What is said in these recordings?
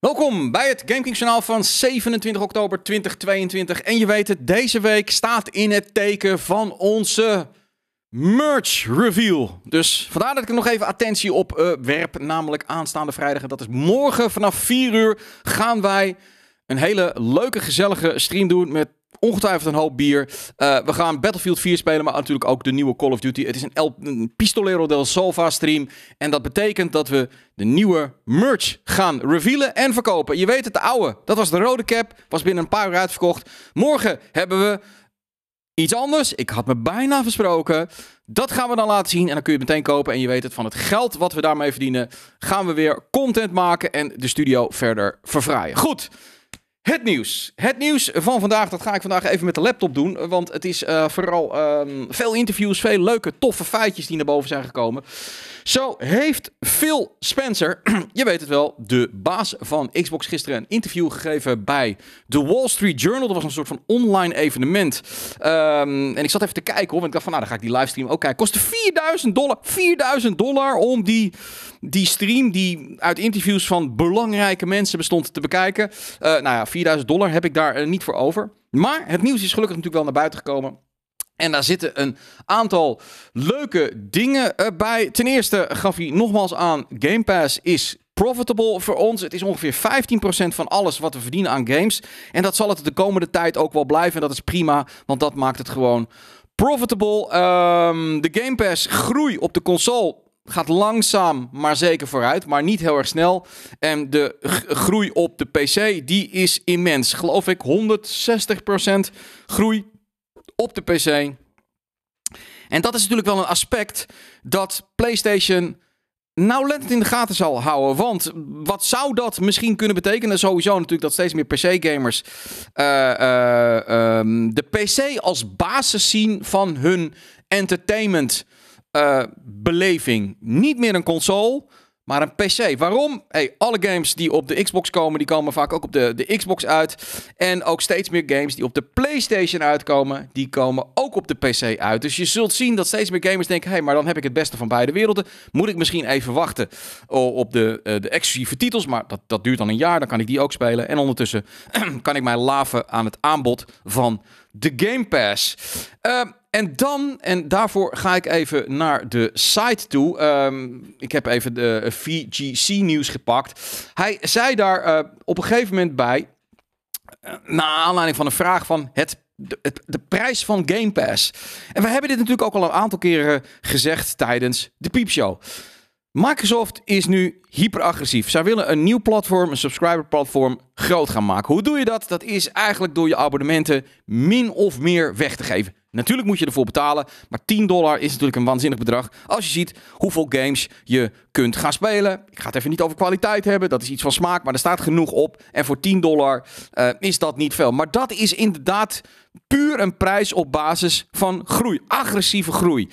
Welkom bij het GameKings journaal van 27 oktober 2022. En je weet het, deze week staat in het teken van onze merch reveal. Dus vandaar dat ik er nog even attentie op uh, werp, namelijk aanstaande vrijdag. En dat is morgen vanaf 4 uur gaan wij een hele leuke, gezellige stream doen met ongetwijfeld een hoop bier. Uh, we gaan Battlefield 4 spelen, maar natuurlijk ook de nieuwe Call of Duty. Het is een, El een Pistolero del Salva stream. En dat betekent dat we de nieuwe merch gaan revealen en verkopen. Je weet het, de oude. Dat was de rode cap. Was binnen een paar uur uitverkocht. Morgen hebben we iets anders. Ik had me bijna versproken. Dat gaan we dan laten zien en dan kun je meteen kopen. En je weet het, van het geld wat we daarmee verdienen, gaan we weer content maken en de studio verder verfraaien. Goed. Het nieuws. Het nieuws van vandaag, dat ga ik vandaag even met de laptop doen. Want het is uh, vooral um, veel interviews, veel leuke, toffe feitjes die naar boven zijn gekomen. Zo heeft Phil Spencer, je weet het wel, de baas van Xbox, gisteren een interview gegeven bij The Wall Street Journal. Dat was een soort van online evenement. Um, en ik zat even te kijken hoor, want ik dacht van nou, dan ga ik die livestream ook kijken. Kostte 4000 dollar, 4000 dollar om die, die stream die uit interviews van belangrijke mensen bestond te bekijken. Uh, nou ja, 4000 dollar heb ik daar uh, niet voor over. Maar het nieuws is gelukkig natuurlijk wel naar buiten gekomen. En daar zitten een aantal leuke dingen bij. Ten eerste gaf hij nogmaals aan: Game Pass is profitable voor ons. Het is ongeveer 15% van alles wat we verdienen aan games. En dat zal het de komende tijd ook wel blijven. En dat is prima, want dat maakt het gewoon profitable. Um, de Game Pass groei op de console gaat langzaam, maar zeker vooruit. Maar niet heel erg snel. En de groei op de PC, die is immens. Geloof ik 160% groei op de PC. En dat is natuurlijk wel een aspect dat PlayStation nauwlettend in de gaten zal houden. Want wat zou dat misschien kunnen betekenen? Sowieso natuurlijk dat steeds meer PC-gamers uh, uh, um, de PC als basis zien van hun entertainment uh, beleving. Niet meer een console, maar een PC. Waarom? Hey, alle games die op de Xbox komen, die komen vaak ook op de, de Xbox uit. En ook steeds meer games die op de PlayStation uitkomen, die komen ook op de PC uit. Dus je zult zien dat steeds meer gamers denken: hé, hey, maar dan heb ik het beste van beide werelden. Moet ik misschien even wachten op de, uh, de exclusieve titels, maar dat, dat duurt dan een jaar, dan kan ik die ook spelen. En ondertussen kan ik mij laven aan het aanbod van de Game Pass. Uh, en dan, en daarvoor ga ik even naar de site toe. Um, ik heb even de VGC-nieuws gepakt. Hij zei daar uh, op een gegeven moment bij, uh, naar aanleiding van een vraag van het de, de, de, prijs van Game Pass. En we hebben dit natuurlijk ook al een aantal keren gezegd tijdens de piepshow. Microsoft is nu hyperagressief. Zij willen een nieuw platform, een subscriber platform, groot gaan maken. Hoe doe je dat? Dat is eigenlijk door je abonnementen min of meer weg te geven. Natuurlijk moet je ervoor betalen, maar 10 dollar is natuurlijk een waanzinnig bedrag. Als je ziet hoeveel games je kunt gaan spelen. Ik ga het even niet over kwaliteit hebben, dat is iets van smaak, maar er staat genoeg op. En voor 10 dollar uh, is dat niet veel. Maar dat is inderdaad puur een prijs op basis van groei, agressieve groei.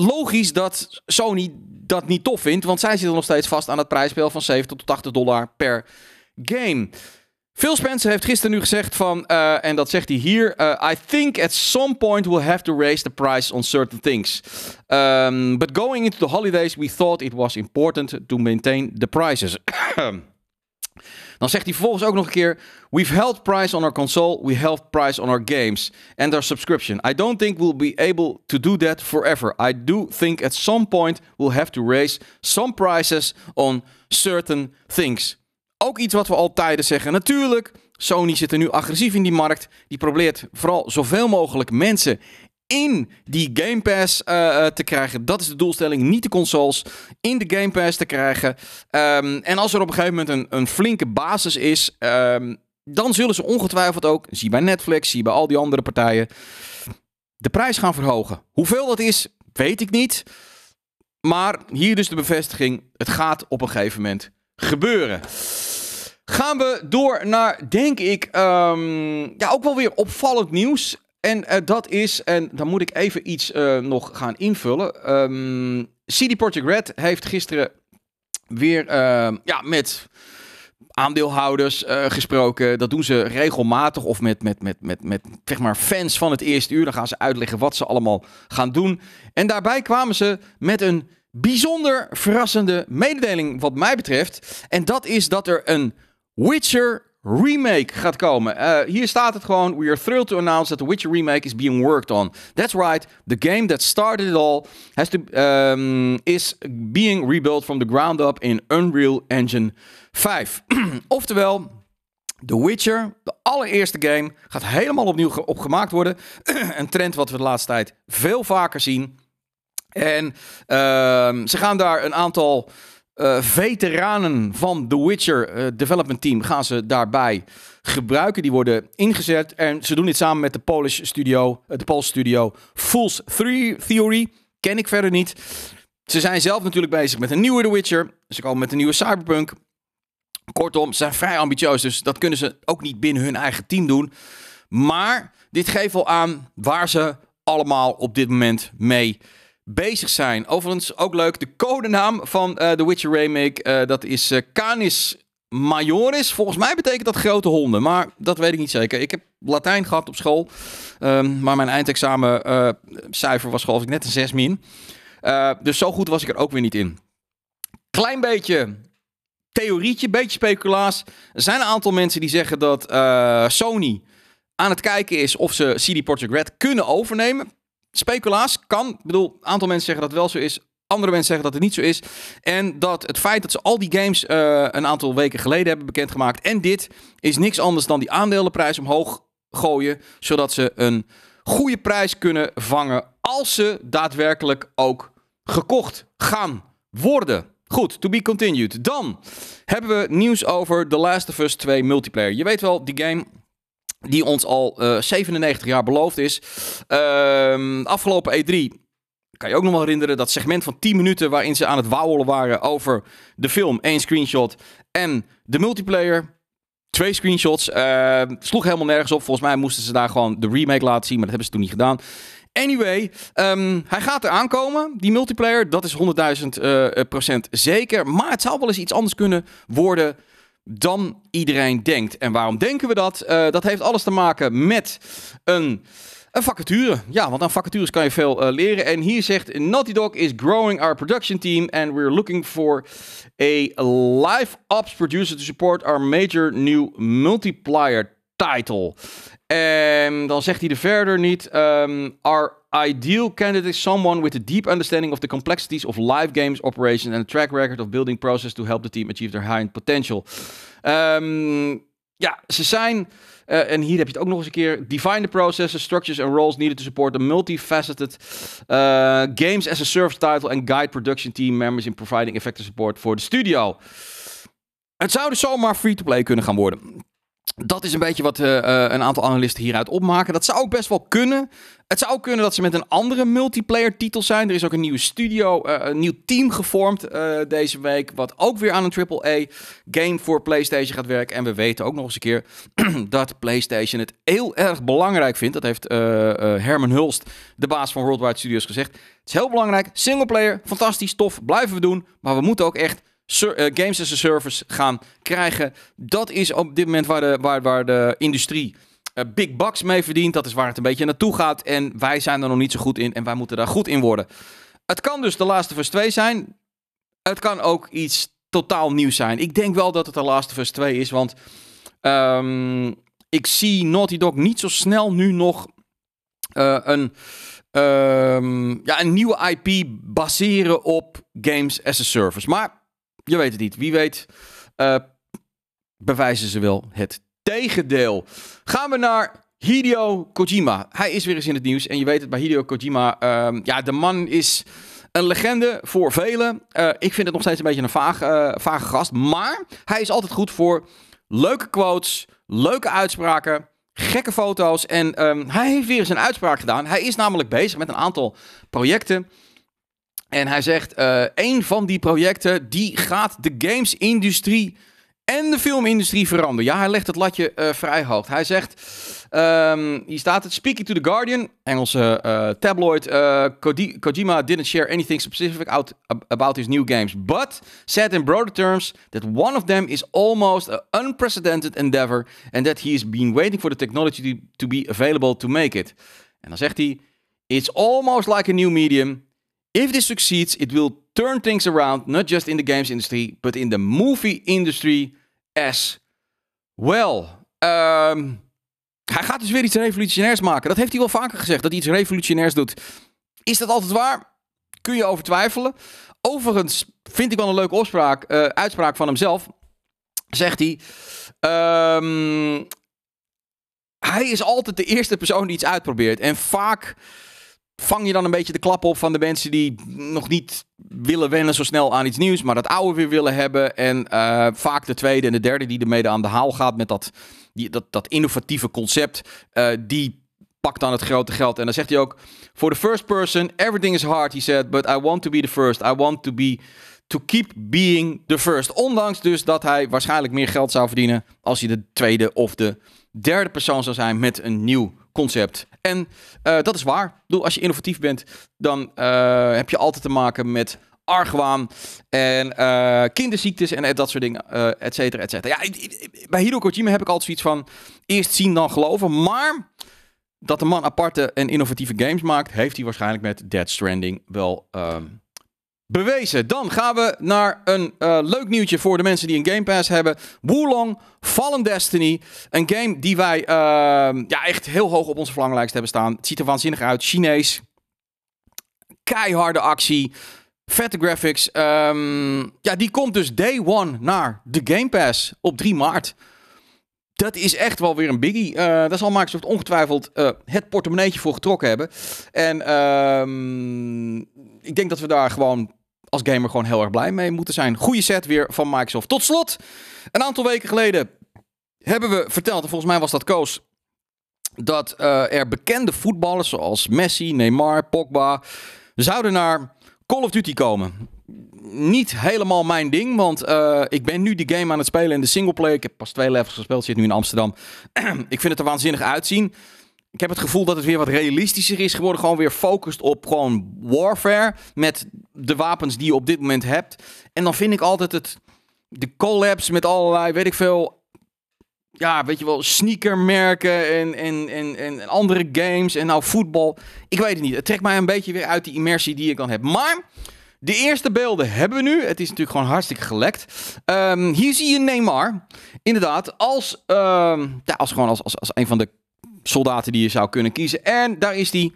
Logisch dat Sony dat niet tof vindt, want zij zitten nog steeds vast aan het prijsspel van 70 tot 80 dollar per game. Phil Spencer heeft gisteren nu gezegd van, uh, en dat zegt hij hier, uh, I think at some point we'll have to raise the price on certain things. Um, but going into the holidays, we thought it was important to maintain the prices. Dan zegt hij vervolgens ook nog een keer: We've held price on our console, we held price on our games and our subscription. I don't think we'll be able to do that forever. I do think at some point we'll have to raise some prices on certain things. Ook iets wat we al tijden zeggen. Natuurlijk, Sony zit er nu agressief in die markt. Die probeert vooral zoveel mogelijk mensen in die Game Pass uh, te krijgen. Dat is de doelstelling. Niet de consoles. In de Game Pass te krijgen. Um, en als er op een gegeven moment een, een flinke basis is. Um, dan zullen ze ongetwijfeld ook. Zie bij Netflix, zie bij al die andere partijen. De prijs gaan verhogen. Hoeveel dat is, weet ik niet. Maar hier dus de bevestiging. Het gaat op een gegeven moment gebeuren. Gaan we door naar, denk ik, um, ja, ook wel weer opvallend nieuws. En uh, dat is, en dan moet ik even iets uh, nog gaan invullen. Um, CD Projekt Red heeft gisteren weer uh, ja, met aandeelhouders uh, gesproken. Dat doen ze regelmatig of met, met, met, met, met zeg maar fans van het eerste uur. Dan gaan ze uitleggen wat ze allemaal gaan doen. En daarbij kwamen ze met een bijzonder verrassende mededeling wat mij betreft. En dat is dat er een Witcher remake gaat komen. Uh, hier staat het gewoon. We are thrilled to announce that the Witcher remake is being worked on. That's right. The game that started it all has to, um, is being rebuilt from the ground up in Unreal Engine 5. Oftewel, The Witcher, de allereerste game, gaat helemaal opnieuw opgemaakt worden. een trend wat we de laatste tijd veel vaker zien. En uh, ze gaan daar een aantal uh, veteranen van The Witcher uh, development team gaan ze daarbij gebruiken. Die worden ingezet en ze doen dit samen met de Polish studio, uh, de studio Fool's Theory. Ken ik verder niet. Ze zijn zelf natuurlijk bezig met een nieuwe The Witcher. Ze komen met een nieuwe Cyberpunk. Kortom, ze zijn vrij ambitieus, dus dat kunnen ze ook niet binnen hun eigen team doen. Maar dit geeft wel aan waar ze allemaal op dit moment mee bezig zijn. Overigens ook leuk, de codenaam van uh, The Witcher Remake, uh, dat is uh, Canis Majoris. Volgens mij betekent dat grote honden, maar dat weet ik niet zeker. Ik heb Latijn gehad op school, um, maar mijn eindexamen cijfer was geloof ik net een 6 min. dus zo goed was ik er ook weer niet in. Klein beetje theorietje, beetje speculaas. Er zijn een aantal mensen die zeggen dat Sony aan het kijken is of ze CD Projekt Red kunnen overnemen speculaas kan. Ik bedoel, een aantal mensen zeggen dat het wel zo is. Andere mensen zeggen dat het niet zo is. En dat het feit dat ze al die games uh, een aantal weken geleden hebben bekendgemaakt. En dit is niks anders dan die aandelenprijs omhoog gooien. Zodat ze een goede prijs kunnen vangen. Als ze daadwerkelijk ook gekocht gaan worden. Goed, to be continued. Dan hebben we nieuws over The Last of Us 2 multiplayer. Je weet wel, die game die ons al uh, eh, 97 jaar beloofd is. Uh, afgelopen E3 kan je ook nog wel herinneren dat segment van 10 minuten waarin ze aan het wauwelen waren over de film, één screenshot en de multiplayer. Twee screenshots. Uh, sloeg helemaal nergens op. Volgens mij moesten ze daar gewoon de remake laten zien, maar dat hebben ze toen niet gedaan. Anyway, um, hij gaat er aankomen, die multiplayer. Dat is 100.000 uh, procent zeker. Maar het zou wel eens iets anders kunnen worden dan iedereen denkt. En waarom denken we dat? Uh, dat heeft alles te maken met een, een vacature. Ja, want aan vacatures kan je veel uh, leren. En hier zegt Naughty Dog is growing our production team and we're looking for a live ops producer to support our major new multiplier title. En dan zegt hij er verder niet. Um, our ideal candidate is someone with a deep understanding of the complexities of live games operation and a track record of building process to help the team achieve their high potential. Um, ja, ze zijn. Uh, en hier heb je het ook nog eens een keer. Define the processes, structures and roles needed to support a multifaceted uh, games as a service title and guide production team members in providing effective support for the studio. Het zou dus zomaar free-to-play kunnen gaan worden. Dat is een beetje wat uh, een aantal analisten hieruit opmaken. Dat zou ook best wel kunnen. Het zou kunnen dat ze met een andere multiplayer titel zijn. Er is ook een nieuwe studio, uh, een nieuw team gevormd deze week. Wat ook weer aan een AAA game voor PlayStation gaat werken. En we weten ook nog eens een keer dat PlayStation het heel erg belangrijk vindt. Dat heeft Herman Hulst, de baas van Worldwide Studios, gezegd. Het is heel belangrijk. Singleplayer, fantastisch, tof. Blijven we doen. Maar we moeten ook echt eh, games as a service gaan krijgen. Dat is op dit moment waar de, waar, waar de industrie uh, big bucks mee verdient. Dat is waar het een beetje naartoe gaat. En wij zijn er nog niet zo goed in. En wij moeten daar goed in worden. Het kan dus de Last of Us 2 zijn. Het kan ook iets totaal nieuws zijn. Ik denk wel dat het de Last of Us 2 is. Want um, ik zie Naughty Dog niet zo snel nu nog uh, een, um, ja, een nieuwe IP baseren op games as a service. Maar je weet het niet. Wie weet uh, bewijzen ze wel het tegendeel. Gaan we naar Hideo Kojima. Hij is weer eens in het nieuws. En je weet het bij Hideo Kojima. Uh, ja, de man is een legende voor velen. Uh, ik vind het nog steeds een beetje een vaag, uh, vage gast. Maar hij is altijd goed voor leuke quotes, leuke uitspraken, gekke foto's. En um, hij heeft weer eens een uitspraak gedaan. Hij is namelijk bezig met een aantal projecten. En hij zegt, uh, een van die projecten, die gaat de gamesindustrie en de filmindustrie veranderen. Ja, hij legt het latje uh, vrij hoog. Hij zegt, um, hier staat het, speaking to the Guardian, Engelse uh, tabloid, Kojima didn't share anything specific out, about his new games, but said in broader terms that one of them is almost an unprecedented endeavor and that he has been waiting for the technology to be available to make it. En dan zegt hij, it's almost like a new medium If this succeeds, it will turn things around, not just in the games industry, but in the movie industry as well. Ehm, hij gaat dus weer iets revolutionairs maken. Dat heeft hij wel vaker gezegd, dat hij iets revolutionairs doet. Is dat altijd waar? Kun je over twijfelen. Overigens vind ik wel een leuke opspraak, eh, uitspraak van hemzelf. Zegt hij. ehm, hij is altijd de eerste persoon die iets uitprobeert. En vaak vang je dan een beetje de klap op van de mensen die nog niet willen wennen zo snel aan iets nieuws, maar dat oude weer willen hebben. En eh, vaak de tweede en de derde die ermee aan de haal gaat met dat, die, dat, dat innovatieve concept, eh, die pakt dan het grote geld. En dan zegt hij ook, for the first person, everything is hard, he said, but I want to be the first. I want to be to keep being the first. Ondanks dus dat hij waarschijnlijk meer geld zou verdienen als hij de tweede of de derde persoon zou zijn met een nieuw concept. En uh, dat is waar. Ik bedoel, als je innovatief bent, dan uh, heb je altijd te maken met argwaan en uh, kinderziektes en dat soort dingen, et cetera, et cetera. Ja, bij Hideo Kojima heb ik altijd zoiets van eerst zien dan geloven, maar dat de man aparte en innovatieve games maakt, heeft hij waarschijnlijk met Dead Stranding wel um, bewezen. Dan gaan we naar een uh, leuk nieuwtje voor de mensen die een Game Pass hebben. Wulong Fallen Destiny. Een game die wij uh, ja, echt heel hoog op onze verlanglijst hebben staan. Het ziet er waanzinnig uit. Chinees. Keiharde actie. Vette graphics. Um, ja, die komt dus day one naar de Game Pass op 3 maart. Dat is echt wel weer een biggie. Uh, daar zal Microsoft ongetwijfeld uh, het portemonneetje voor getrokken hebben. En um, ik denk dat we daar gewoon als gamer gewoon heel erg blij mee moeten zijn. Goede set weer van Microsoft. Tot slot, een aantal weken geleden hebben we verteld, en volgens mij was dat Koos, dat uh, er bekende voetballers zoals Messi, Neymar, Pogba zouden naar Call of Duty komen. Niet helemaal mijn ding, want uh, ik ben nu die game aan het spelen in de singleplayer. Ik heb pas twee levels gespeeld, zit nu in Amsterdam. ik vind het er waanzinnig uitzien. Ik heb het gevoel dat het weer wat realistischer is geworden. Gewoon weer focust op gewoon warfare. Met de wapens die je op dit moment hebt. En dan vind ik altijd het. De collabs met allerlei, weet ik veel. Ja, weet je wel, sneakermerken en, en, en, en andere games. En nou voetbal. Ik weet het niet. Het trekt mij een beetje weer uit die immersie die ik dan heb. Maar. De eerste beelden hebben we nu. Het is natuurlijk gewoon hartstikke gelekt. Um, hier zie je Neymar. Inderdaad, als, um, ja, als, gewoon als, als, als een van de soldaten die je zou kunnen kiezen. En daar is die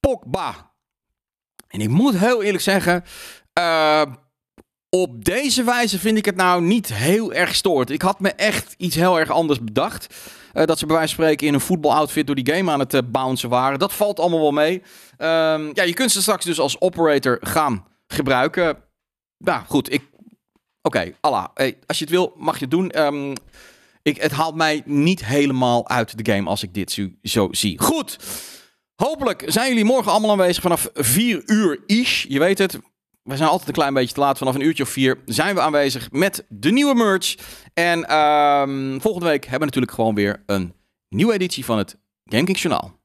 Pogba. En ik moet heel eerlijk zeggen, uh, op deze wijze vind ik het nou niet heel erg stoort. Ik had me echt iets heel erg anders bedacht. Uh, dat ze bij wijze van spreken in een voetbaloutfit door die game aan het uh, bouncen waren. Dat valt allemaal wel mee. Um, ja, je kunt ze straks dus als operator gaan gebruiken. Nou goed, ik... Oké, Allah. Hey, als je het wil, mag je het doen. Um, ik, het haalt mij niet helemaal uit de game als ik dit zo zie. Goed. Hopelijk zijn jullie morgen allemaal aanwezig vanaf 4 uur ish. Je weet het, we zijn altijd een klein beetje te laat. Vanaf een uurtje of vier zijn we aanwezig met de nieuwe merch. En um, volgende week hebben we natuurlijk gewoon weer een nieuwe editie van het GameKings Journaal.